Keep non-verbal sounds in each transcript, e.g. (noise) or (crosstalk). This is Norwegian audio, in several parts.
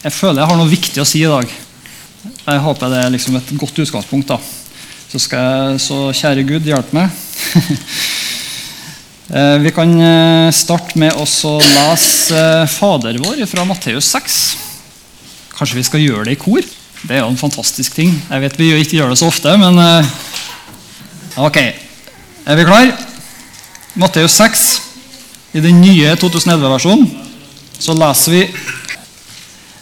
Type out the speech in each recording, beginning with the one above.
jeg føler jeg har noe viktig å si i dag. Jeg håper det er liksom et godt utgangspunkt. da. Så, jeg, så kjære Gud, hjelp meg. (laughs) Eh, vi kan eh, starte med å lese eh, Fader vår fra Matteus 6. Kanskje vi skal gjøre det i kor? Det er jo en fantastisk ting. Jeg vet vi ikke gjør det så ofte, men Ok. Er vi klar? Matteus 6. I den nye 2011-versjonen så leser vi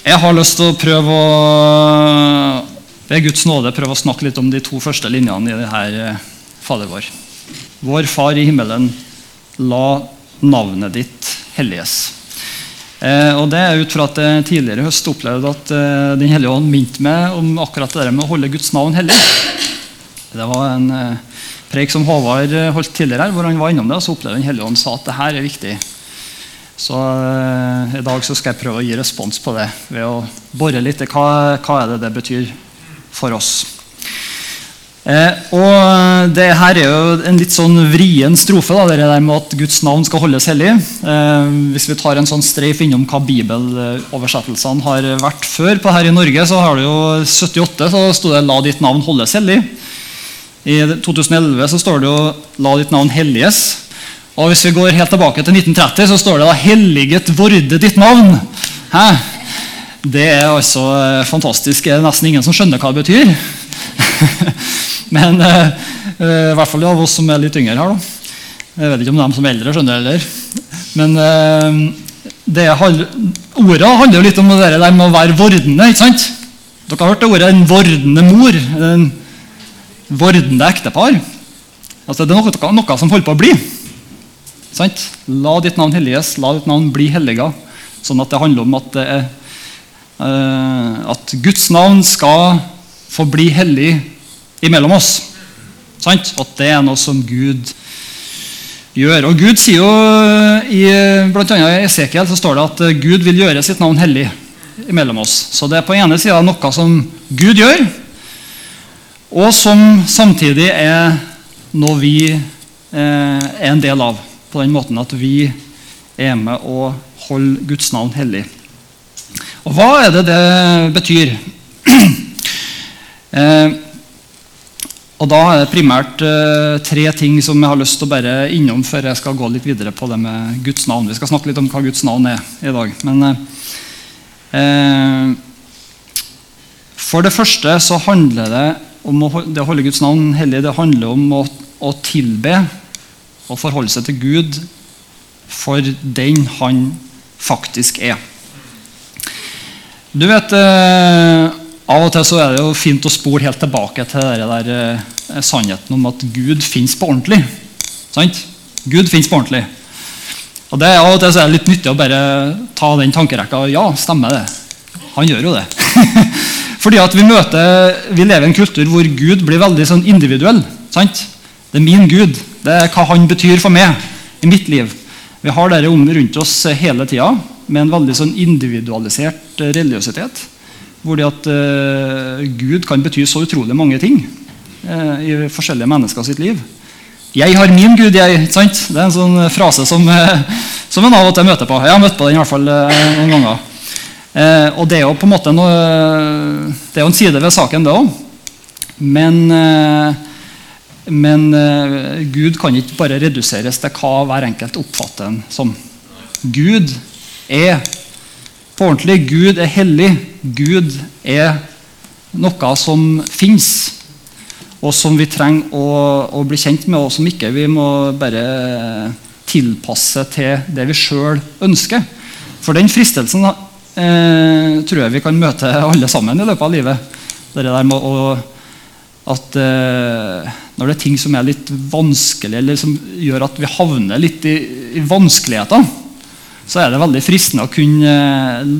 Jeg har lyst til å prøve å ved Guds nåde prøve å snakke litt om de to første linjene i det her eh, Fader vår. Vår Far i himmelen, la navnet ditt helliges. Eh, og Det er ut fra at jeg tidligere i høst opplevde at eh, Den hellige ånd minte meg om akkurat det der med å holde Guds navn hellig. Det var en eh, preik som Håvard eh, holdt tidligere her, hvor han var innom det, og så opplevde Den hellige ånd sa at det her er viktig. Så uh, I dag så skal jeg prøve å gi respons på det ved å bore litt i hva, hva er det det betyr for oss. Eh, og det her er jo en litt sånn vrien strofe, da, det der med at Guds navn skal holdes hellig. Eh, hvis vi tar en sånn streif innom hva bibeloversettelsene har vært før på her i Norge, så har det jo 78 så sto det 'La ditt navn holdes hellig'. I 2011 så står det jo 'La ditt navn helliges'. Og hvis vi går helt tilbake til 1930, så står det da 'Helliget vorde ditt navn'. Hæ? Det er altså eh, fantastisk. Det er nesten ingen som skjønner hva det betyr. (laughs) Men uh, uh, i hvert fall av oss som er litt yngre her. Da. Jeg vet ikke om de som er eldre skjønner det heller. Men det ordet handler jo litt om det der med å være vordende. ikke sant? Dere har hørt det ordet 'en vordende mor'. En vordende ektepar. Altså, det er noe, noe som holder på å bli. Sant? La ditt navn helliges, la ditt navn bli helliga. Sånn at det handler om at, er, at Guds navn skal få bli hellig imellom oss. Sant? At det er noe som Gud gjør. Og Gud sier jo i blant annet i Esekiel så står det at Gud vil gjøre sitt navn hellig imellom oss. Så det er på ene sida noe som Gud gjør, og som samtidig er noe vi eh, er en del av. På den måten at vi er med å holde Guds navn hellig. Og hva er det det betyr? (clears throat) eh, og Da er det primært eh, tre ting som jeg har lyst til å bare innom før jeg skal gå litt videre på det med Guds navn. Vi skal snakke litt om hva Guds navn er i dag. Men eh, For det første så handler det om å, det å holde Guds navn hellig det handler om å, å tilbe og forholde seg til Gud for den han faktisk er. Du vet eh, av og til så er det jo fint å spore helt tilbake til der, eh, sannheten om at Gud fins på ordentlig. Sant? Gud fins på ordentlig. Og det Av og til så er det litt nyttig å bare ta den tankerekka. Ja, stemmer det. Han gjør jo det. (laughs) Fordi at Vi møter, vi lever i en kultur hvor Gud blir veldig sånn individuell. Sant? Det er min Gud. Det er hva han betyr for meg i mitt liv. Vi har dette rundt oss hele tida med en veldig sånn individualisert religiøsitet. Hvor det at uh, Gud kan bety så utrolig mange ting uh, i forskjellige mennesker sitt liv. 'Jeg har min Gud', jeg. Ikke sant? Det er en sånn frase som, uh, som en av og til møter på. Jeg har møtt på den i hvert fall noen ganger. og Det er jo på en måte noe, det er jo en side ved saken, det òg. Men, men Gud kan ikke bare reduseres til hva hver enkelt oppfatter en som. Gud er på ordentlig. Gud er hellig. Gud er noe som fins, og som vi trenger å, å, bli kjent med, og som ikke vi må bare tilpasse til det vi sjøl ønsker. For den fristelsen eh, tror jeg vi kan møte alle sammen i løpet av livet. Det der med å, at eh, Når det er ting som er litt vanskelig, eller som gjør at vi havner litt i, i vanskeligheter, så er det veldig fristende å kunne eh,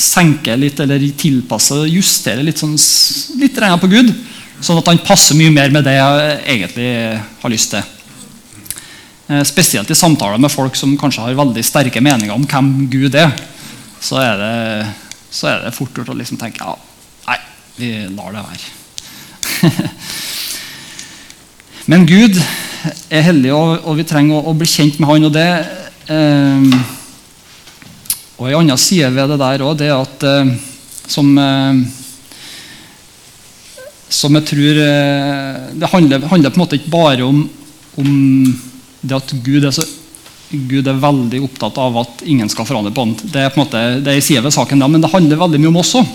senke litt eller tilpasse og justere litt, sånn, litt på Gud, sånn at han passer mye mer med det jeg egentlig har lyst til. Eh, spesielt i samtaler med folk som kanskje har veldig sterke meninger om hvem Gud er. Så er det, så er det fort gjort å liksom tenke ja, nei, vi lar det være. (laughs) Men Gud er hellig, og, vi trenger å, bli kjent med Han. og det eh, og En annen side ved det der også, det er at eh, som, eh, som jeg tror eh, Det handler, handler, på en måte ikke bare om, om det at Gud er, så, Gud er, veldig opptatt av at ingen skal forandre på han. Det er på en måte, det er side ved saken, da, men det handler veldig mye om oss òg.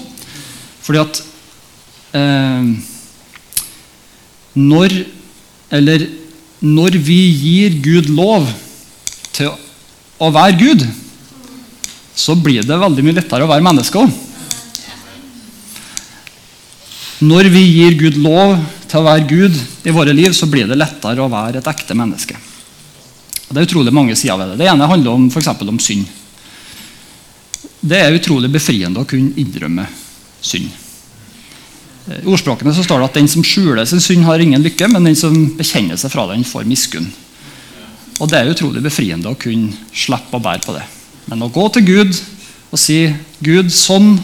Fordi at eh, når, eller, når vi gir Gud lov til å være Gud så blir det veldig mye lettere å være menneske òg. Når vi gir Gud lov til å være Gud i våre liv, så blir det lettere å være et ekte menneske. Det er utrolig mange sider ved det. Det ene handler om, for om synd. Det er utrolig befriende å kunne innrømme synd. Ordspråkene så står det at den som skjuler sin synd, har ingen lykke, men den som bekjenner seg fra den, får miskunn. Og Det er utrolig befriende å kunne slippe å bære på det. Men å gå til Gud og si 'Gud, sånn,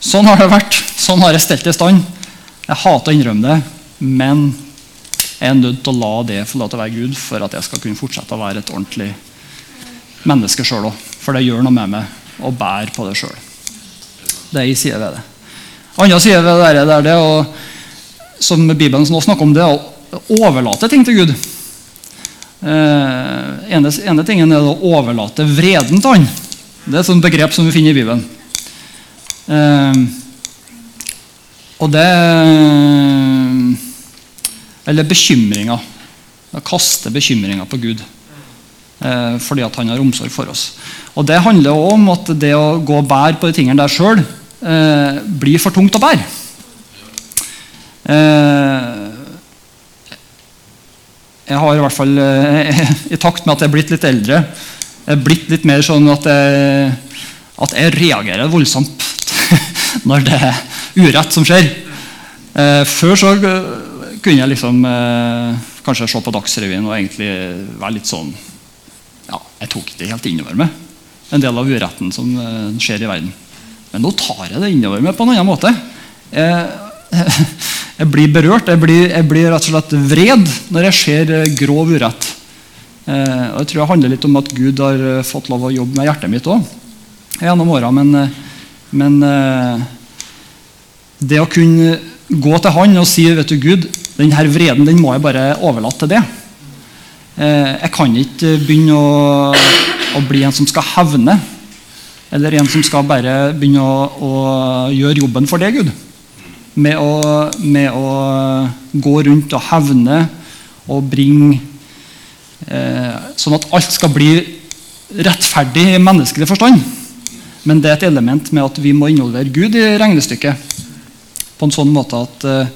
sånn har det vært. Sånn har jeg stelt det i stand.' Jeg hater å innrømme det, men jeg er nødt til å la det få lov til å være Gud for at jeg skal kunne fortsette å være et ordentlig menneske sjøl òg. For det gjør noe med meg å bære på det sjøl. Det er en side ved det. Andre side ved det er det å, som Bibelen nå snakker om, det å overlate ting til Gud. Eh, ene, ene tingen er å overlate vreden til han. Det er et begrep som vi finner i Bibelen. Eh, og det Eller bekymringer. Å kaste bekymringer på Gud. Eh, fordi at han har omsorg for oss. Og Det handler også om at det å gå og bære på de tingene der sjøl eh, blir for tungt å bære. Eh, jeg har i hvert fall, eh, (laughs) i takt med at jeg er blitt litt eldre, jeg er blitt litt mer sånn at jeg, at jeg reagerer voldsomt (laughs) når det er urett som skjer. Eh, før så kunne jeg liksom eh, kanskje se på Dagsrevyen og egentlig være litt sånn ja, Jeg tok det helt innover meg, en del av uretten som skjer i verden. Men nå tar jeg det innover meg på en annen måte. Jeg, (laughs) jeg blir berørt. Jeg blir, jeg blir, rett og slett vred når jeg ser eh, grov urett. Eh, og Jeg tror det handler litt om at Gud har eh, fått lov å jobbe med hjertet mitt òg gjennom åra. Men, eh, men eh, det å kunne gå til Han og si vet du Gud, denne vreden den må jeg bare overlate til det. Eh, jeg kan ikke begynne å, å, bli en som skal hevne. Eller en som skal bare begynne å, å gjøre jobben for deg, Gud med å, med å gå rundt og hevne og bringe eh, Sånn at alt skal bli rettferdig i menneskelig forstand. Men det er et element med at vi må involvere Gud i regnestykket. På en sånn måte at, eh,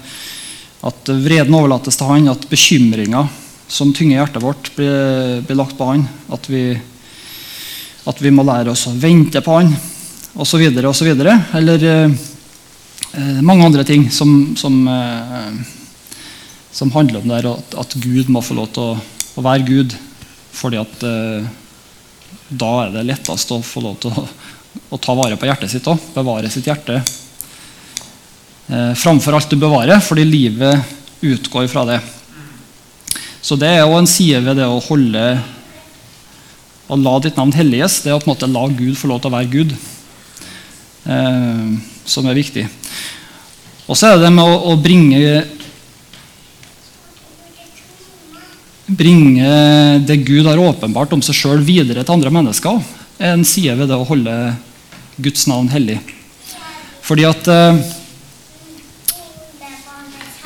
at vreden overlates til Han, at bekymringer som tynger hjertet vårt, blir, blir lagt på Han. At vi, at vi må lære oss å vente på Han, osv. osv. Eller eh, Eh, mange andre ting som, som, eh, som handler om der, at, at, Gud må få lov til å, å være Gud. fordi at eh, da er det lettest å få lov til å, å ta vare på hjertet sitt òg. Bevare sitt hjerte eh, framfor alt du bevarer, fordi livet utgår fra det. Så det er òg en side ved det å holde å la ditt navn helliges. Det er å på en måte la Gud få lov til å være Gud. Eh, som er viktig. Og så er det med å, å bringe Bringe det Gud har åpenbart om seg sjøl, videre til andre mennesker. er en side ved det å holde Guds navn hellig. Fordi at eh,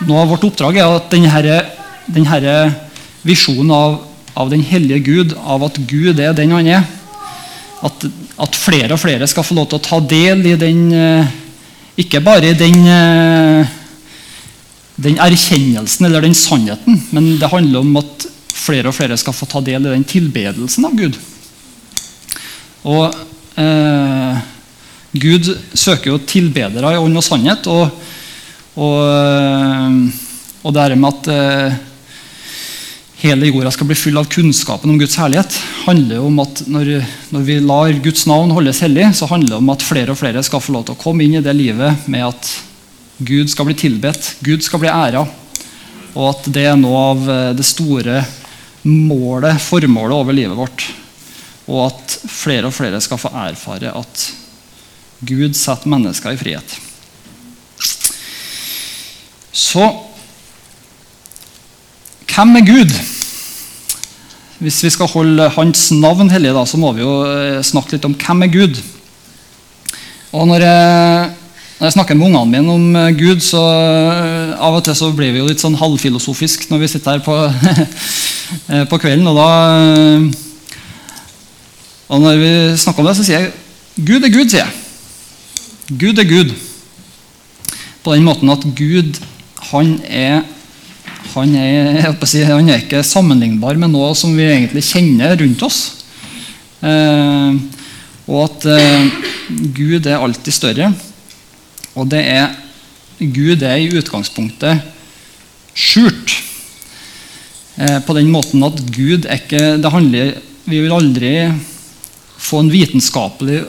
Noe av vårt oppdrag er at denne, denne visjonen av, av, den hellige Gud, av at Gud er den han er, at, at flere og flere skal få lov til å ta del i den eh, ikke bare den, eh, den erkjennelsen eller den sannheten, men det handler om at flere og flere skal få ta del i den tilbedelsen av Gud. Og eh, Gud søker jo tilbedere i ånd og sannhet. Og, og, eh, og det med at eh, hele jorda skal bli full av kunnskapen om Guds herlighet, handler om at når, når, vi lar Guds navn holdes hellig, så handler det om at flere og flere skal få lov til å komme inn i det livet med at Gud skal bli tilbedt, Gud skal bli æra. Og at det er noe av eh, det store målet, formålet over livet vårt. Og at flere og flere skal få erfare at Gud setter mennesker i frihet. Så hvem er Gud? Hvis vi skal holde Hans navn hellig, da, så må vi jo eh, snakke litt om hvem er Gud. Og når jeg, når jeg snakker med ungene mine om eh, Gud, så eh, av og til så blir vi jo litt sånn halvfilosofisk når vi sitter her på, (laughs) på kvelden. Og, da, og når vi snakker om det, så sier jeg Gud er Gud, sier jeg. Gud er Gud. På den måten at Gud, han er han er, si, han er, ikke sammenlignbar med noe som vi egentlig kjenner rundt oss. Eh, og at eh, Gud er alltid større. Og det er Gud er i utgangspunktet skjult. Eh, på den måten at Gud er ikke det handler, Vi vil aldri få en vitenskapelig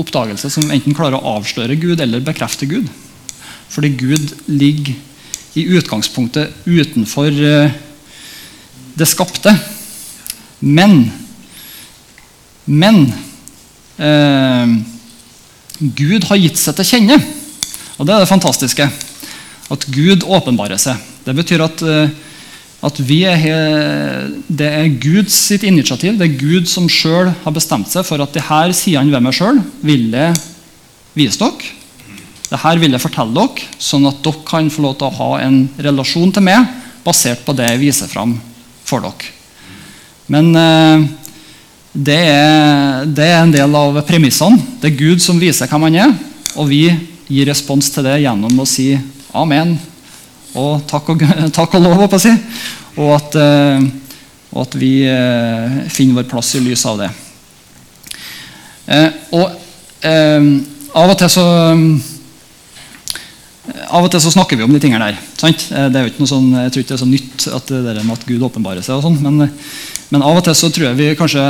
oppdagelse som enten klarer å avsløre Gud eller bekrefte Gud. Fordi Gud ligger i utgangspunktet utenfor eh, det skapte. Men Men eh, Gud har gitt seg til kjenne. Og det er det fantastiske. At Gud åpenbarer seg. Det betyr at, eh, at er, det er Guds sitt initiativ. Det er Gud som sjøl har bestemt seg for at de her sidene ved meg sjøl vil jeg vise dere. Dette vil jeg fortelle dere, sånn at dere kan få lov til å ha en relasjon til meg basert på det jeg viser fram for dere. Men eh, det, er, det, er, en del av premissene. Det er Gud som viser hvem han er, og vi gir respons til det gjennom å si amen og takk og, (laughs) takk og lov, si, og at, eh, og at vi eh, finner vår plass i lys av det. Eh, og eh, av og til så av og til så snakker vi om de tingene der. Sant? Eh, det er jo ikke noe sånn, jeg tror ikke det er så nytt at det der med at Gud åpenbarer seg. og sånn, men, men, av og til så tror jeg vi kanskje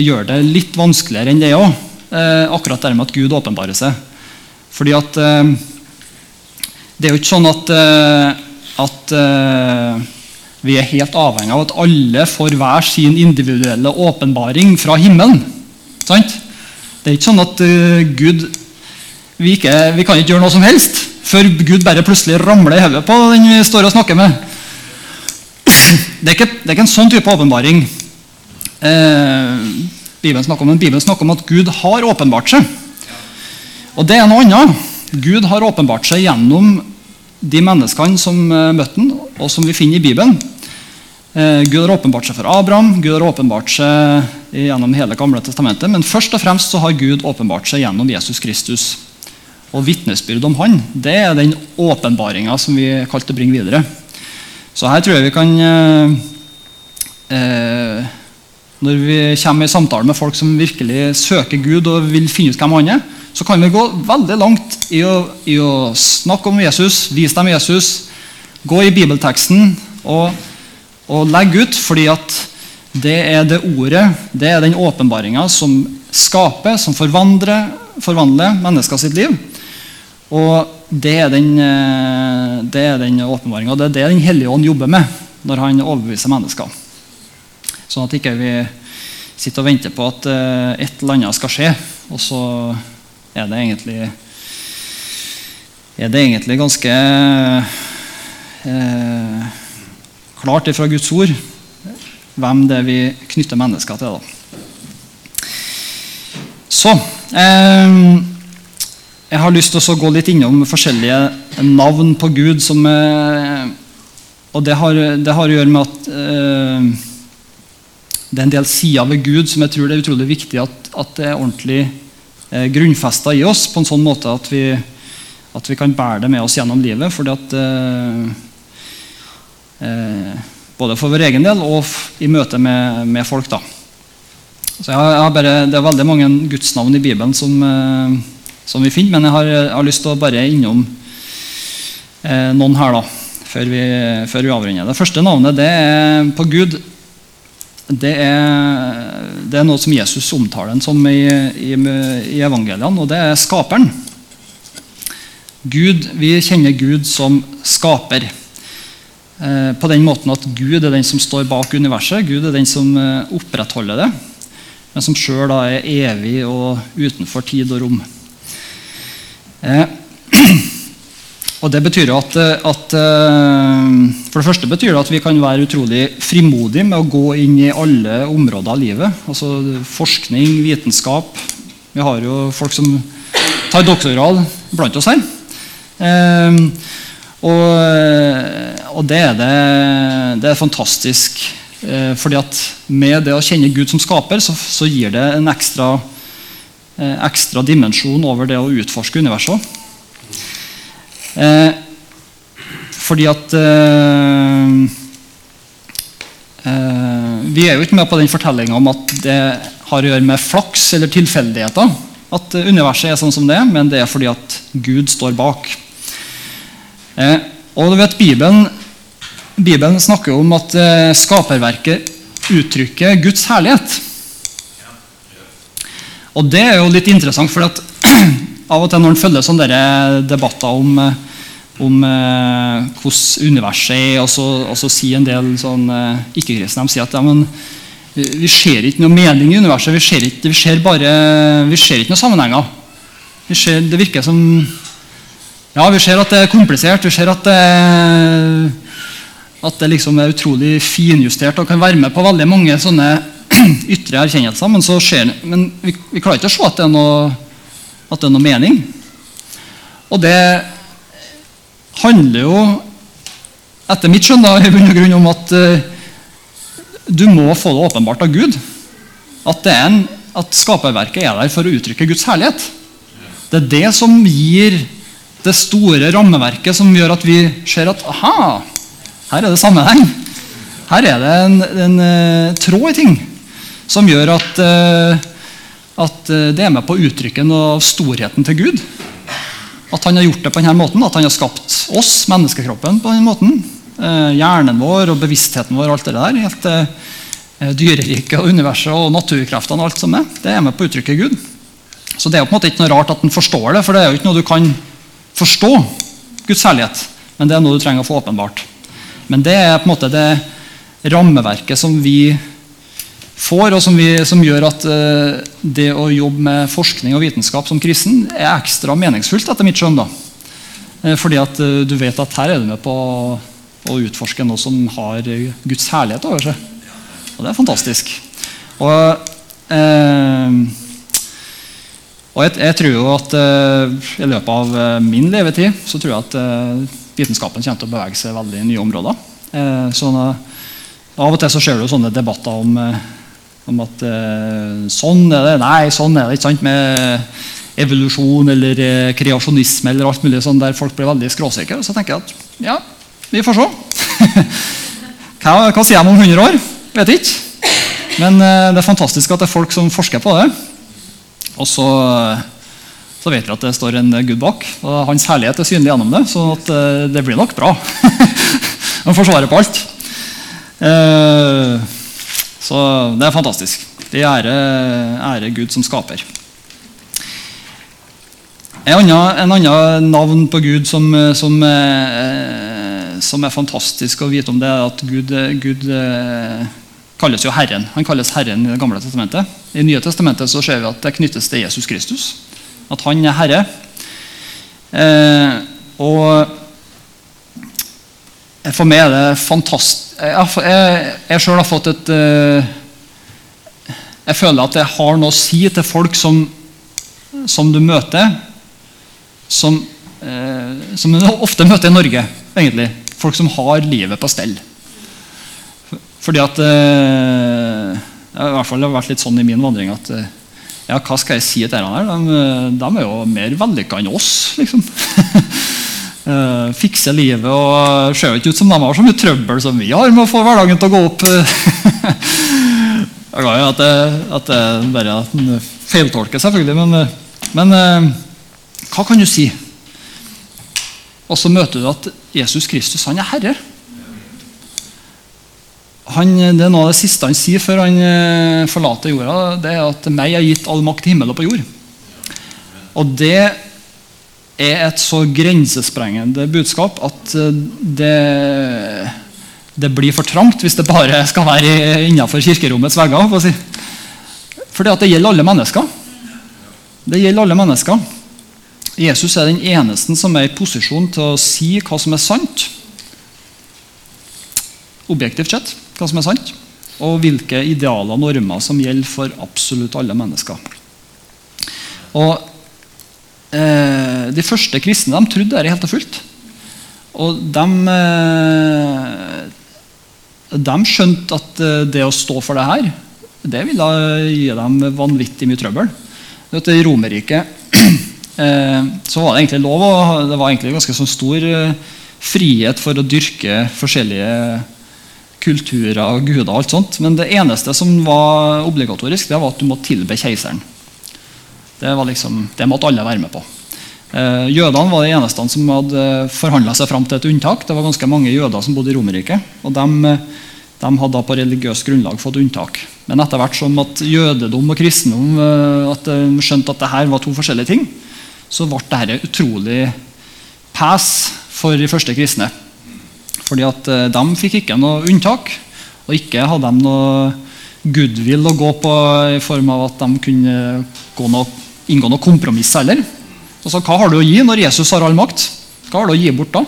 gjør det litt vanskeligere enn det òg. Eh, akkurat det med at Gud åpenbarer seg. Fordi at eh, Det er jo ikke sånn at, at vi er helt avhengig av at alle får hver sin individuelle åpenbaring fra himmelen. Sant? Det er ikke sånn at Gud vi, ikke, vi kan ikke gjøre noe som helst før Gud bare plutselig ramler i hodet på den vi står og snakker med. Det er ikke, det er ikke en sånn type åpenbaring eh, Bibelen snakker om, men Bibelen snakker om at Gud har åpenbart seg. Og det er noe annet. Gud har åpenbart seg gjennom de menneskene som eh, møtte ham, og som vi finner i Bibelen. Eh, Gud har åpenbart seg for Abraham, Gud har åpenbart seg gjennom hele gamle testamentet, men først og fremst så har Gud åpenbart seg gjennom Jesus Kristus og vitnesbyrd om Han, det er den åpenbaringa som vi kallte å bringe videre'. Så her tror jeg vi kan eh, eh, Når vi kommer i samtale med folk som virkelig søker Gud og vil finne ut hvem han er, så kan vi gå veldig langt i å, i å snakke om Jesus, vise dem Jesus, gå i bibelteksten og, og legge ut, fordi at det er det ordet, det er den åpenbaringa som skaper, som forvandler, forvandler mennesker sitt liv. Og Det er den, eh, det er den åpenbaringa. Det er det Den hellige ånd jobber med når han overbeviser mennesker. Sånn at ikke vi sitter og venter på at eh, et eller annet skal skje, og så er det egentlig er det egentlig ganske eh, klart fra Guds ord hvem det er vi knytter mennesker til. Da. Så eh, jeg har lyst til å gå litt innom forskjellige navn på Gud. Som, eh, og det har, det har, å gjøre med at eh, det er en del sider ved Gud som jeg tror det er utrolig viktig at, at det er ordentlig eh, grunnfesta i oss, på en sånn måte at vi, at vi kan bære det med oss gjennom livet. Fordi at, eh, eh både for vår egen del og i møte med, med folk. da. Så jeg har, jeg har bare, det er veldig mange gudsnavn i Bibelen som, eh, som vi finner, men jeg har, har, lyst til å bare innom eh, noen her da, før vi, før vi avrunder. Det første navnet det er på Gud. Det er, det er noe som Jesus omtaler som i, i, i evangeliene, og det er skaperen. Gud, Vi kjenner Gud som skaper. Eh, på den måten at Gud er den som står bak universet. Gud er den som eh, opprettholder det, men som sjøl er evig og utenfor tid og rom. Eh, (clears throat) og det betyr at, at, For det første betyr det at vi kan være utrolig frimodige med å gå inn i alle områder av livet. Altså forskning, vitenskap. Vi har jo folk som tar doktorgrad blant oss her. Og, og det, er det, det er fantastisk. Eh, fordi at Med det å kjenne Gud som skaper, så, så gir det en ekstra, eh, ekstra, dimensjon over det å utforske universet. Eh, fordi at eh, eh, Vi er jo ikke med på den fortellinga om at det har å gjøre med flaks eller tilfeldigheter at universet er sånn som det er, men det er fordi at Gud står bak. Eh, og du vet, Bibelen, Bibelen snakker om at eh, skaperverket uttrykker Guds herlighet. Og det er jo litt interessant, for at (clears throat) av og til når en følger sånne debatter om, eh, om eh, hvordan universet er, og så, og så sier en del sånn, eh, ikke-kristne sier at ja, men, vi ser ikke noe mening i universet. Vi ser ikke, vi ser bare, vi ser ikke noen sammenhenger. Ser, det virker som ja, vi ser at det er komplisert. Vi ser at det, at det liksom er utrolig finjustert og kan være med på veldig mange sånne (clears throat) ytre erkjennelser. Men, skjer, men vi, vi, klarer ikke å se at det, er noe, at det er noe, mening. Og det handler jo, etter mitt skjønn, da, i bunn og grunn om at uh, du må få det åpenbart av Gud. At, en, at skaperverket er der for å uttrykke Guds herlighet. Det er det som gir det store rammeverket som gjør at vi ser at aha, her er det sammenheng. Her er det en, en uh, tråd i ting som gjør at, uh, at uh, det er med på å uttrykke noe av storheten til Gud. At han har gjort det på denne måten, at han har skapt oss, menneskekroppen, på denne måten. hjernen vår og bevisstheten vår alt det der. Helt dyreriket og universet og naturkreftene og alt som er. Det er med på å uttrykke Gud. Så det er på en måte ikke noe rart at han forstår det, for det er jo ikke noe du kan forstå Guds herlighet, men det er noe du trenger å få åpenbart. Men det er på en måte det rammeverket som vi får, og som, vi, som gjør at uh, det å jobbe med forskning og vitenskap som kristen er ekstra meningsfullt, etter mitt skjønn. da. Uh, fordi at uh, du vet at her er du med på å utforske noe som har Guds herlighet over seg. Og det er fantastisk. Og og jeg, jeg, tror jo at uh, I løpet av min levetid så tror jeg at uh, vitenskapen kommer til å bevege seg veldig i nye områder. Sånn, av og til så ser du sånne debatter om, om at sånn er det, nei, sånn er det ikke sant, med evolusjon eller kreasjonisme eller alt mulig sånn der folk blir veldig skråsikre. Så tenker jeg at ja, vi får se. (laughs) hva, hva sier de om 100 år? Vet ikke. Men det er fantastisk at det er folk som forsker på det. Og så, så, vet vi at det står en Gud bak. og Hans herlighet er synlig gjennom det, så eh, det blir nok bra. (laughs) Han får svaret på alt. Eh, så det er fantastisk. Det ære, ære Gud som skaper. En annen, en annen, navn på Gud som, som, eh, som, er fantastisk å vite om, det er at Gud, Gud kalles jo Herren. Han kalles Herren i Det gamle testamentet. I Nye testamentet så ser vi at det knyttes til Jesus Kristus. At han er Herre. Eh, og for meg er det fantastisk Jeg, jeg, jeg sjøl har fått et eh, Jeg føler at jeg har noe å si til folk som, som du møter, som, eh, som du ofte møter i Norge. egentlig. Folk som har livet på stell. Fordi at eh, i hvert fall Det har vært litt sånn i min vandring at eh, ja, hva skal jeg si til dere her? De, eh, de, er jo mer vellykka enn oss, liksom. (laughs) Fikser livet og ser ikke ut som de har så mye trøbbel som vi har med å få hverdagen til å gå opp. (laughs) Jeg er glad i at at det bare feiltolker, selvfølgelig. Men, men uh, hva kan du si? Og så møter du at Jesus Kristus han er herre. Han, det er noe av det siste han sier før han eh, forlater jorda. Det er at 'meg er gitt all makt i himmel og på jord'. Og det er et så grensesprengende budskap at eh, det, det blir for trangt hvis det bare skal være innenfor kirkerommets vegger. For si. Fordi at det gjelder alle mennesker. Det gjelder alle mennesker. Jesus er den eneste som er i posisjon til å si hva som er sant. Objektivt sett hva som er sant. Og hvilke idealer og normer som gjelder for absolutt alle mennesker. Og eh, De første kristne de trodde dette helt og fullt. Og de, eh, de skjønte at eh, det å stå for det her, det ville gi dem vanvittig mye trøbbel. I Romerriket (clears throat) eh, var det egentlig lov, og det var egentlig ganske sånn stor eh, frihet for å dyrke forskjellige kulturer og guder. og alt sånt. Men det eneste som var obligatorisk, det var at du måtte tilbe keiseren. Det, var liksom, det måtte alle være med på. Eh, jødene var de eneste som hadde forhandla seg fram til et unntak. Det var ganske mange jøder som bodde i Romerike. og de, de, hadde på religiøst grunnlag fått unntak. Men etter hvert som at jødedom og kristendom eh, at de skjønte at dette var to forskjellige ting, så ble dette utrolig pes for de første kristne. Fordi at eh, De fikk ikke noe unntak, og ikke hadde de noe goodwill å gå på i form av at de kunne noe, inngå noe kompromiss heller. Altså, hva har du å gi når Jesus har all makt? Hva har du å gi bort da?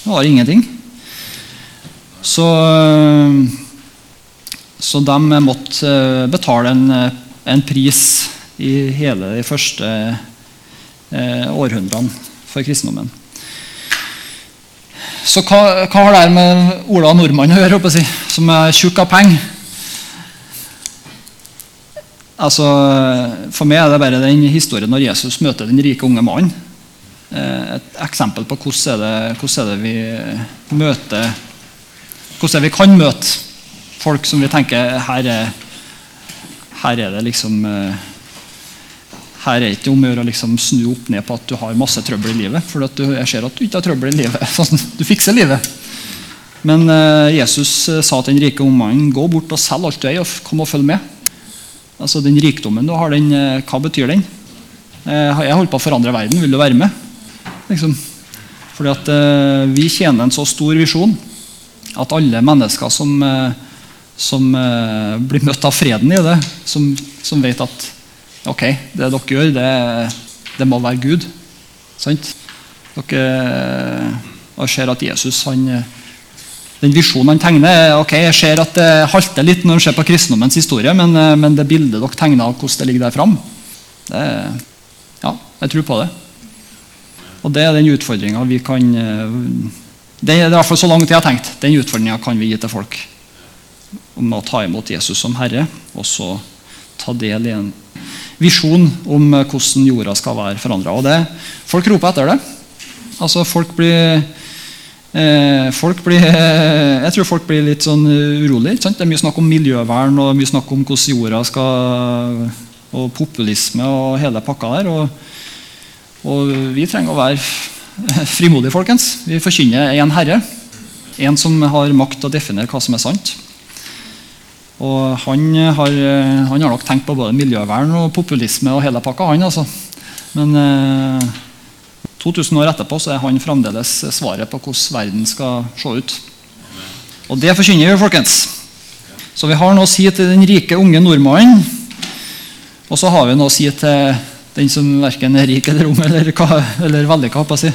Du har ingenting. Så, så de måtte eh, betale en, en, pris i hele de første eh, århundrene for kristendommen. Så hva, hva, har det med Ola Nordmann å gjøre, si, som er tjukk av penger? Altså, for meg er det bare den historien når Jesus møter den rike unge mannen. Eh, et eksempel på hvordan det, hvordan det vi møter Hvordan er det vi kan møte folk som vi tenker her er, her er det liksom eh, her er det ikke om å gjøre å liksom snu opp ned på at du har masse trøbbel i livet. For du, jeg ser at du ikke har trøbbel i livet. (laughs) Sånn, du fikser livet. Men uh, Jesus sa til den rike ommannen gå bort og selg alt du eier, og kom og følg med. Altså Den rikdommen du har, den, uh, hva betyr den? jeg holder på å forandre verden. Vil du være med? Liksom. Fordi at vi tjener en så stor visjon at alle mennesker som, som blir møtt av freden i det, som, som vet at Ok, det dere gjør, det, det må være Gud. Sant? Dere ser at Jesus han, Den visjonen han tegner ok, Jeg ser at det halter litt når man ser på kristendommens historie, men, men det bildet dere tegner av hvordan det ligger der fram, ja, jeg tror på det. Og det er den utfordringa vi kan Det er i hvert fall så langt jeg har tenkt. Den utfordringa kan vi gi til folk. Om å ta imot Jesus som Herre, og så ta del i en visjon om eh, hvordan jorda skal være forandra. Folk roper etter det. Altså, folk blir, eh, blir eh, (laughs) Jeg tror folk blir litt sånn urolig. Det er mye snakk om miljøvern og mye snakk om hvordan jorda skal Og populisme og hele pakka der. Og, og vi trenger å være (laughs) frimodige, folkens. Vi forkynner én Herre. En som har makt til å definere hva som er sant. Og han har, han har, nok tenkt på både miljøvern og populisme og hele pakka, han altså. Men eh, 2000 år etterpå så er han fremdeles svaret på hvordan verden skal se ut. Og det forkynner vi, folkens. Så vi har noe å si til den rike, unge nordmannen. Og så har vi noe å si til den som verken er rik eller ung eller, eller vellykka. Si.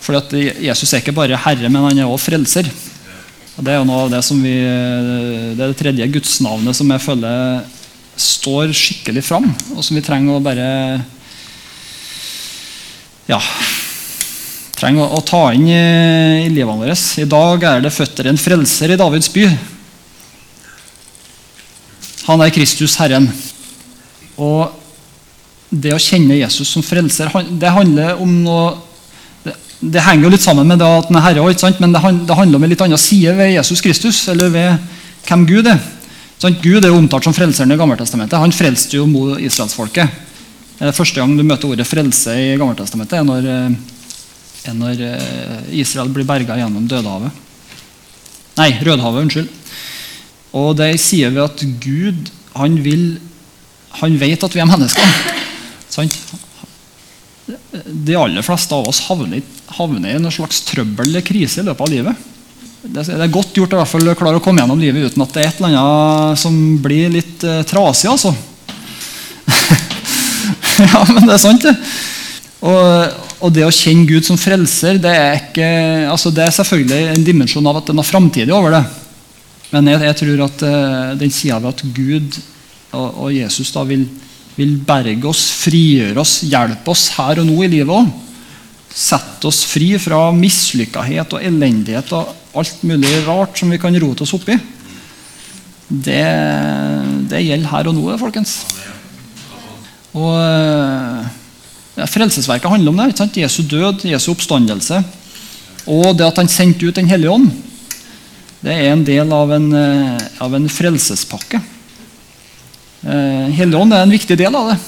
For Jesus er ikke bare herre, men han er også frelser. Og Det er jo noe av det som vi, det er det tredje gudsnavnet som jeg føler står skikkelig fram, og som vi trenger å bare ja, trenger å, ta inn i, livet vårt. I dag er det føtter en frelser i Davids by. Han er Kristus, Herren. Og det å kjenne Jesus som frelser, det handler om noe det henger jo litt sammen med det at den er herre, men det, handler om en litt annen side ved Jesus Kristus, eller ved hvem Gud er. Sånn, Gud er jo omtalt som frelseren i Gammeltestamentet. Han frelste jo israelsfolket. Første gang du møter ordet 'frelse' i Gammeltestamentet, er når, er når Israel blir berga gjennom Dødehavet. Nei, Rødhavet. Unnskyld. Og det sier vi at Gud han vil Han vet at vi er mennesker. Sant? De aller fleste av oss havner, havner i noe slags trøbbel eller krise i løpet av livet. Det er godt gjort å klare å komme gjennom livet uten at det er et eller annet som blir litt eh, trasig. altså. (laughs) (laughs) ja, men det er sant, det. Og, og, det å kjenne Gud som frelser, det er, ikke, altså det er selvfølgelig en dimensjon av at det er noe framtidig over det. Men jeg, jeg tror at uh, den sida ved at Gud og, og Jesus da vil, vil, berge oss, frigjøre oss, hjelpe oss her og nå i livet òg. Sette oss fri fra mislykkethet og elendighet og alt mulig rart som vi kan rote oss oppi. Det, det gjelder her og nå, folkens. Og ja, Frelsesverket handler om det. ikke sant? Jesu død, Jesu oppstandelse. Og det at han sendte ut Den hellige ånd. Det er en del av en, eh, av en frelsespakke. Eh, Helligånd er en viktig del av det.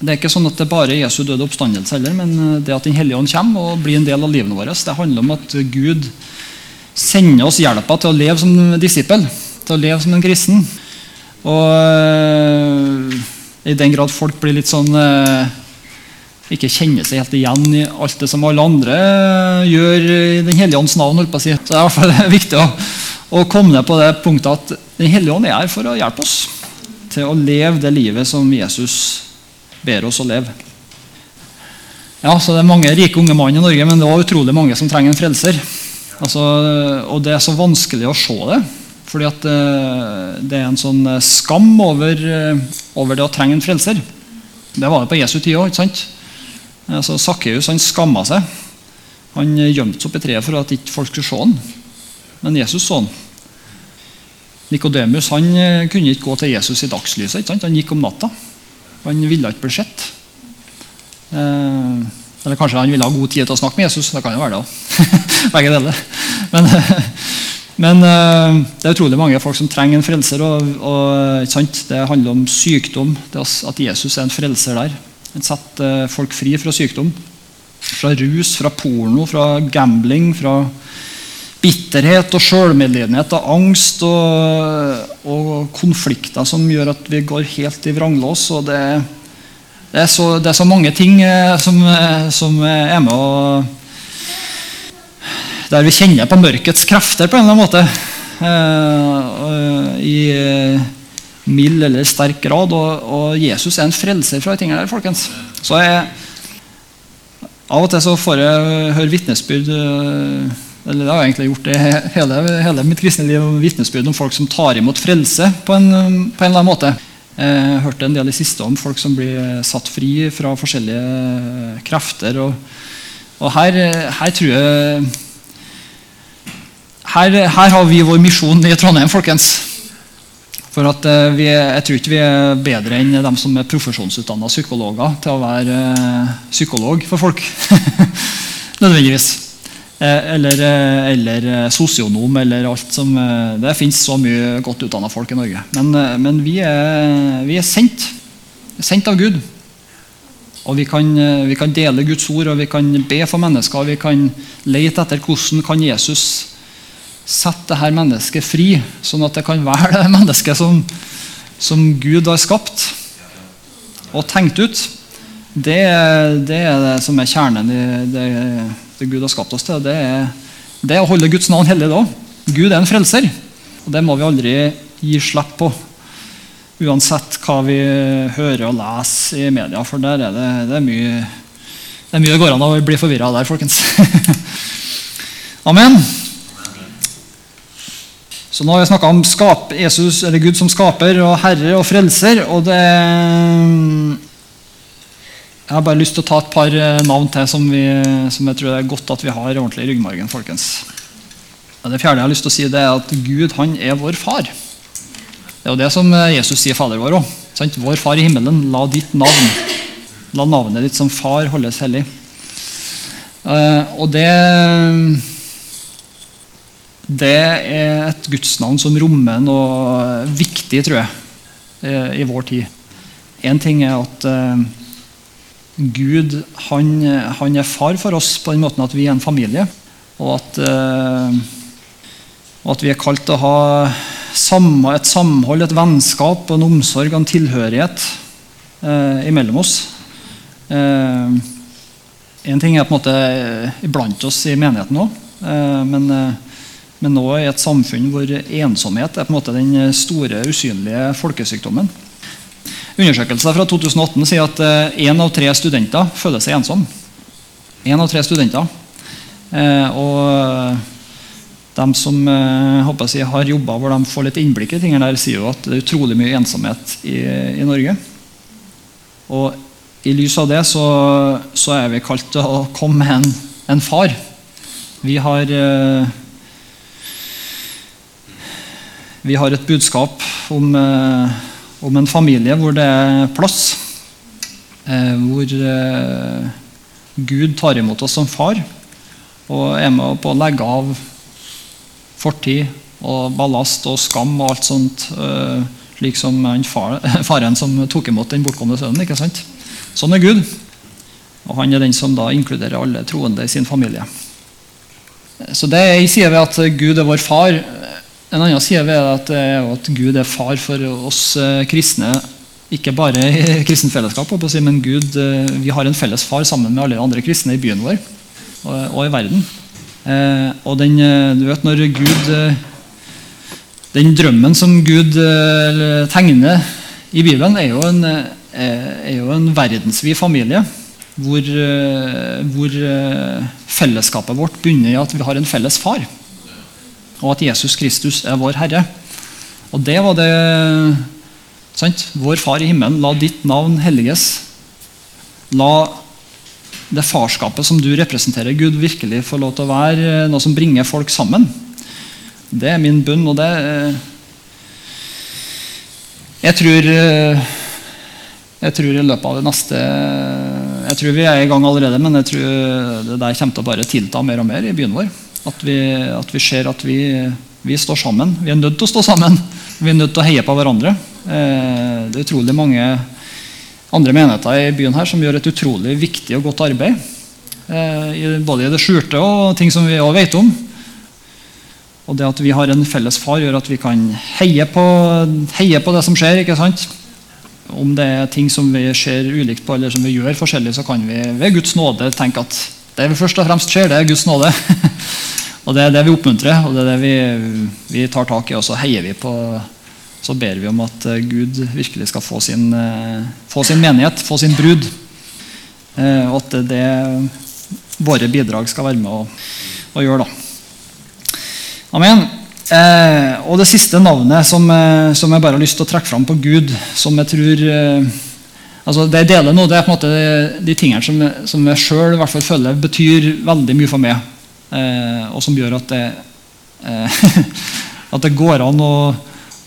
Det er ikke sånn at det bare er Jesu døde oppstandelse heller, men eh, det at Den hellige ånd kommer og blir en del av livet vårt, det handler om at Gud sender oss hjelpa til å leve som disippel, til å leve som en kristen. Og i den grad folk blir litt sånn ikke kjenner seg helt igjen i alt det som alle andre gjør i Den hellige ånds navn. holdt på å si. Så det er hvert fall (laughs) viktig å, å komme ned på det punktet at Den hellige ånd er her for å hjelpe oss til å leve det livet som Jesus ber oss å leve. Ja, så Det er mange rike unge mann i Norge, men det er også utrolig mange som trenger en frelser. Altså, og Det er så vanskelig å se det. Fordi at eh, det er en sånn skam over, eh, over det å trenge en frelser. Det var det på Jesu tid òg. Altså, Sakkeus skamma seg. Han gjemte seg opp i treet for at ikke folk skulle se han. Men Jesus så han. Nikodemus kunne ikke gå til Jesus i dagslyset. Han gikk om natta. Han ville ikke bli sett. Eh, eller kanskje han ville ha god tid til å snakke med Jesus. Det kan jo være det (laughs) Begge deler. Men, (laughs) men eh, det er utrolig mange folk som trenger en frelser. Og, og Det handler om sykdom. at Jesus er en frelser der. Han setter folk fri fra sykdom. Fra rus, fra porno, fra gambling, fra bitterhet og sjølmedlidenhet og angst og, og, konflikter som gjør at vi går helt i vranglås. og det, det, er så, det er så mange ting eh, som, eh, som, er med å Der vi kjenner på mørkets krefter på en eller annen måte. Eh, I mild eller sterk grad. Og, Jesus er en frelser fra de tingene der. folkens. Så jeg, Av og til så får jeg høre vitnesbyrd eh, eller det har jeg egentlig gjort det hele, hele mitt kristne liv, vitnesbyrd om folk som tar imot frelse på en, på en eller annen måte. Jeg hørte en del i siste om folk som blir satt fri fra forskjellige krefter. Og, og her, her, tror jeg her, her har vi vår misjon i Trondheim, folkens. For at eh, vi, Jeg tror ikke vi er bedre enn dem som er profesjonsutdanna psykologer til å være eh, psykolog for folk. (laughs) Nødvendigvis. Eh, eller, eller sosionom eller alt som Det fins så mye godt utdanna folk i Norge. Men, men vi, er, vi, er, sendt. Sendt av Gud. Og vi kan, vi kan dele Guds ord og vi kan be for mennesker. Og Vi kan lete etter hvordan kan Jesus sette dette mennesket fri, sånn at det kan være det mennesket som, som Gud har skapt og tenkt ut. Det, det, er det som er kjernen i det, det Gud har skapt oss til. Det er, det er å holde Guds navn hellig da. Gud er en frelser, og det må vi aldri gi slipp på. Uansett hva vi hører og leser i media, for der er det, det er mye det er mye går an å bli forvirra der, folkens. (laughs) Amen. Så nå har vi snakka om skap, Jesus, eller Gud som skaper og herre og frelser. og det Jeg har bare lyst til å ta et par eh, navn til som, vi, som jeg tror er godt at vi har ordentlig i ryggmargen. folkens. Det fjerde jeg har lyst til å si, det er at Gud han er vår far. Det er jo det som eh, Jesus sier Fader vår òg. Vår Far i himmelen, la ditt navn, la navnet ditt som far holdes hellig. Eh, og det det er et gudsnavn som rommer noe viktig, tror jeg, eh, i vår tid. Én ting er at uh, Gud han, han, er far for oss på den måten at vi er en familie. Og at, og at vi er kalt til å ha et samhold, et vennskap, en omsorg og en tilhørighet eh, imellom oss. Uh, en ting er på en måte iblant oss i menigheten òg, men, men nå i et samfunn hvor ensomhet er på en måte den store, usynlige folkesykdommen. Undersøkelser fra 2018 sier at én av tre studenter føler seg ensom. En av tre studenter. Og de som jeg, har jobba hvor de får litt innblikk i tingene der, sier jo at det er utrolig mye ensomhet i, i Norge. Og i lys av det så, så, er vi kalt til å komme med en, en far. Vi har Vi har et budskap om om en familie hvor det er plass. Eh, hvor eh, Gud tar imot oss som far og er med på å legge av fortid og ballast og skam og alt sånt. Eh, slik som far, (laughs) faren som tok imot den bortkomne sønnen. ikke sant? Sånn er Gud. Og han er den som da inkluderer alle troende i sin familie. Så det sier ved at Gud er vår far, en annen side ved at, at Gud er far for oss eh, kristne. Ikke bare i (laughs) kristent fellesskap, men Gud, eh, vi har en felles far sammen med alle andre kristne i byen vår og, i verden. Eh, og den, du vet, når Gud Den drømmen som Gud tegner i Bibelen, er jo en, er jo en verdensvid familie. Hvor, hvor fellesskapet vårt bunner i at vi har en felles far og at Jesus Kristus er vår Herre. Og det var det sant? Vår Far i himmelen, la ditt navn helliges. La det farskapet som du representerer, Gud, virkelig få lov til å være noe som bringer folk sammen. Det er min bunn, og det Jeg tror jeg tror i løpet av det neste Jeg tror vi er i gang allerede, men jeg tror det der kommer til å bare tilta mer og mer i byen vår. At vi, at vi ser at vi, vi, står sammen. Vi er nødt til å stå sammen. Vi er nødt til å heie på hverandre. Eh, det er utrolig mange andre menigheter i byen her som gjør et utrolig viktig og godt arbeid. Eh, både i det skjulte og ting som vi òg vet om. Og det at vi har en felles far, gjør at vi kan heie på, heie på det som skjer. ikke sant? Om det er ting som vi ser ulikt på, eller som vi gjør forskjellig, så kan vi ved Guds nåde tenke at det vi først og fremst ser, det er Guds nåde. (laughs) og Det er det vi oppmuntrer, og det er det vi, vi tar tak i. Og så heier vi på Så ber vi om at eh, Gud virkelig skal få sin, eh, få sin menighet, få sin brud. Eh, og at det våre bidrag skal være med å, å gjøre. da. Amen. Eh, og det siste navnet som, som, jeg bare har lyst til å trekke fram på Gud, som jeg tror eh, altså Det jeg deler nå, det er på en måte de tingene som, som jeg sjøl føler betyr veldig mye for meg. Eh, og som gjør at det, eh, (laughs) at det går an å,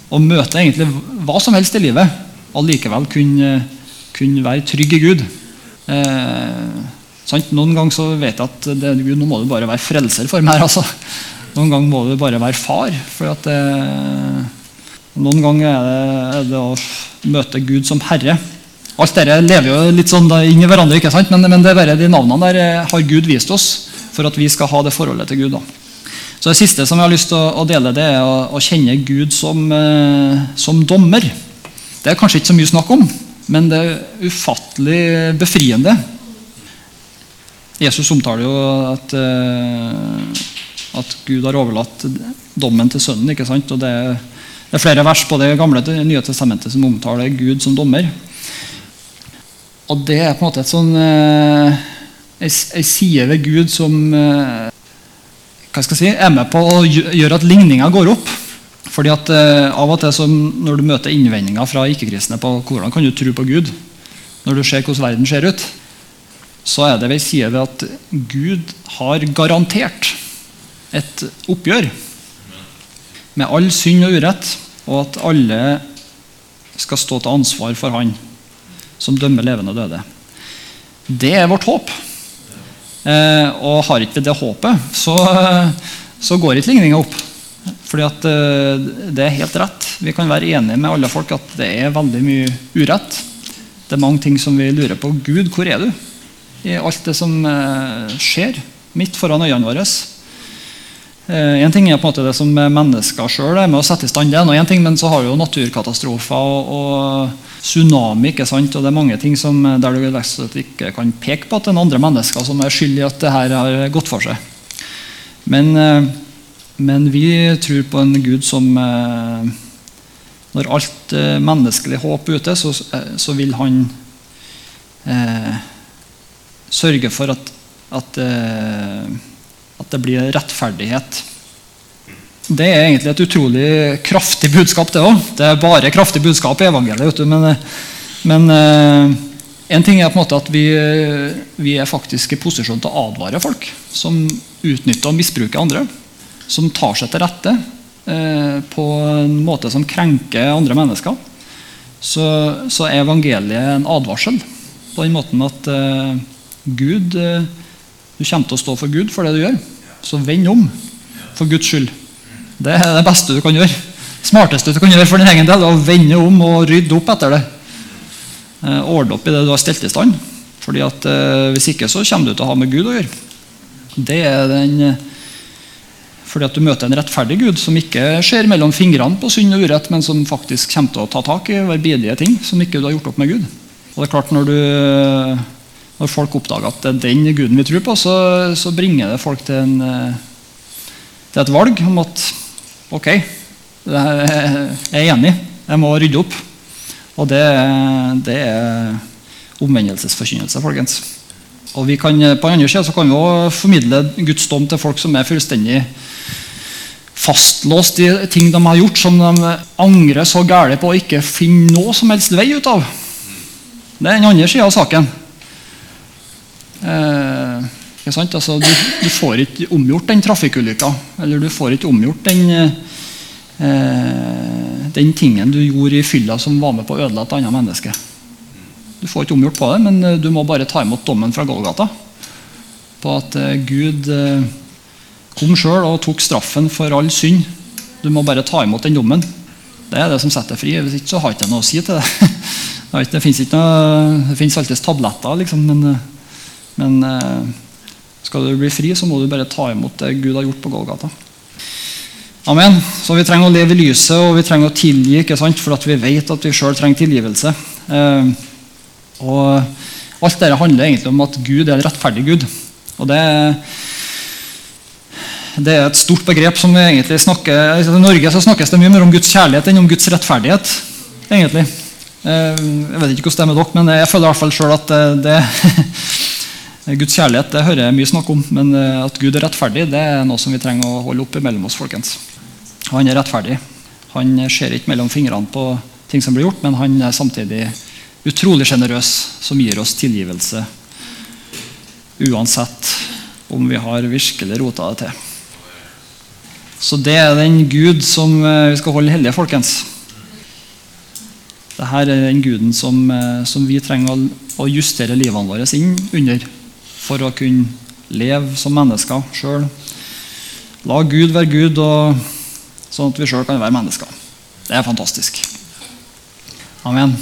å, møte egentlig hva som helst i livet og likevel kunne, kunne være trygg i Gud. Eh, Noen ganger så vet jeg at det, Gud, nå må du bare være frelser for meg. Altså. Noen ganger må du bare være far. For at det, noen ganger er det, er det å møte Gud som herre. Alt dette lever jo litt sånn inn i hverandre, ikke sant? Men, men det er bare de navnene der eh, har Gud vist oss for at vi skal ha det forholdet til Gud. Da. Så Det siste som jeg har lyst til å, dele, det er å, å kjenne Gud som, eh, som, dommer. Det er kanskje ikke så mye snakk om, men det er ufattelig befriende. Jesus omtaler jo at, eh, at Gud har overlatt dommen til Sønnen. ikke sant? Og det det er flere vers på det gamle nye testamentet som omtaler Gud som dommer. Og det er på en måte et sånn eh, ei side ved Gud som eh, hva skal jeg si, er med på å gjøre at ligninga går opp. Fordi at eh, Av og til som når du møter innvendinger fra ikke-kristne på hvordan kan du tro på Gud, når du ser hvordan verden ser ut, så er det ved side ved at Gud har garantert et oppgjør med all synd og urett, og at alle skal stå til ansvar for Han som dømmer levende og døde. Det er vårt håp. Eh, og har ikke vi det håpet, så, så går ikke ligninga opp. Fordi at eh, det er helt rett. Vi kan være enige med alle folk at det er veldig mye urett. Det er mange ting som vi lurer på. Gud, hvor er du? I alt det som eh, skjer midt foran øynene våre. Eh, en ting er på en måte det som mennesker sjøl er med å sette i stand, det Og en ting, men så har vi jo naturkatastrofer og, og tsunami. ikke sant? Og det er mange ting som, der du ikke kan peke på at det er andre mennesker som er skyld i at det her har gått for seg. Men men vi tror på en Gud som eh, Når alt eh, menneskelig håp er ute, så, eh, så, vil han eh, sørge for at, at, eh, at, det blir rettferdighet. Det er egentlig et utrolig kraftig budskap, det òg. Det er bare kraftig budskap i evangeliet. Men, men eh, en ting er på en måte at vi, vi er faktisk i posisjon til å advare folk som utnytter og misbruker andre som tar seg til rette eh, på en måte som krenker andre mennesker, så, så, er evangeliet en advarsel. På den måten at eh, Gud eh, Du kommer til å stå for Gud for det du gjør. Så vend om, for Guds skyld. Det er det beste du kan gjøre. smarteste du kan gjøre for din egen del. er Å vende om og rydde opp etter det. Eh, ordne opp i det du har stelt i stand. Fordi at eh, Hvis ikke så kommer du til å ha med Gud å gjøre. Det er den fordi at du møter en rettferdig Gud som ikke ser mellom fingrene på synd og urett, men som faktisk kommer til å ta tak i verbidige ting som ikke du har gjort opp med Gud. Og det er klart Når, du, når folk oppdager at det er den guden vi tror på, så, så bringer det folk til, en, til, et valg om at ok, jeg er enig, jeg må rydde opp. Og det, det er omvendelsesforkynnelse, folkens. Og vi kan, På den andre siden kan vi også formidle Guds dom til folk som er fullstendig fastlåst i ting de har gjort som de angrer så gærent på og ikke finner noe som helst vei ut av. Det er den andre sida av saken. Eh, altså, du, du, får ikke omgjort den trafikkulykka. Eller du får ikke omgjort den, eh, den tingen du gjorde i fylla som var med på å ødelegge et annet menneske. Du får ikke omgjort på det, men eh, du må bare ta imot dommen fra Golgata. På at eh, Gud eh, kom sjøl og tok straffen for all synd. Du må bare ta imot den dommen. Det er det som setter deg fri. Hvis ikke så har jeg ikke noe å si til det. (laughs) Det fins alltid tabletter, liksom, men, men, eh, skal du bli fri, så må du bare ta imot det Gud har gjort på Golgata. Amen. Så vi trenger å leve i lyset, og vi trenger å tilgi, ikke sant? for vi vet at vi sjøl trenger tilgivelse. Eh, og Alt dette handler egentlig om at Gud er en rettferdig Gud. Og det er det er et stort begrep som vi egentlig snakker I Norge så snakkes det mye mer om Guds kjærlighet enn om Guds rettferdighet. egentlig. Eh, jeg vet ikke hvordan det er med dere, men jeg føler i hvert fall selv at det, (laughs) Guds kjærlighet det hører jeg mye snakk om, men eh, at Gud er rettferdig, det er noe som vi trenger å holde opp mellom oss. folkens. Han er rettferdig. Han ser ikke mellom fingrene på ting som blir gjort, men han er samtidig utrolig sjenerøs, som gir oss tilgivelse uansett om vi har virkelig rota det til. Så det er den Gud som eh, vi skal holde hellige, folkens. Dette er den guden som, eh, som vi trenger å justere livene våre inn under for å kunne leve som mennesker sjøl. La Gud være Gud, sånn at vi sjøl kan være mennesker. Det er fantastisk. Amen.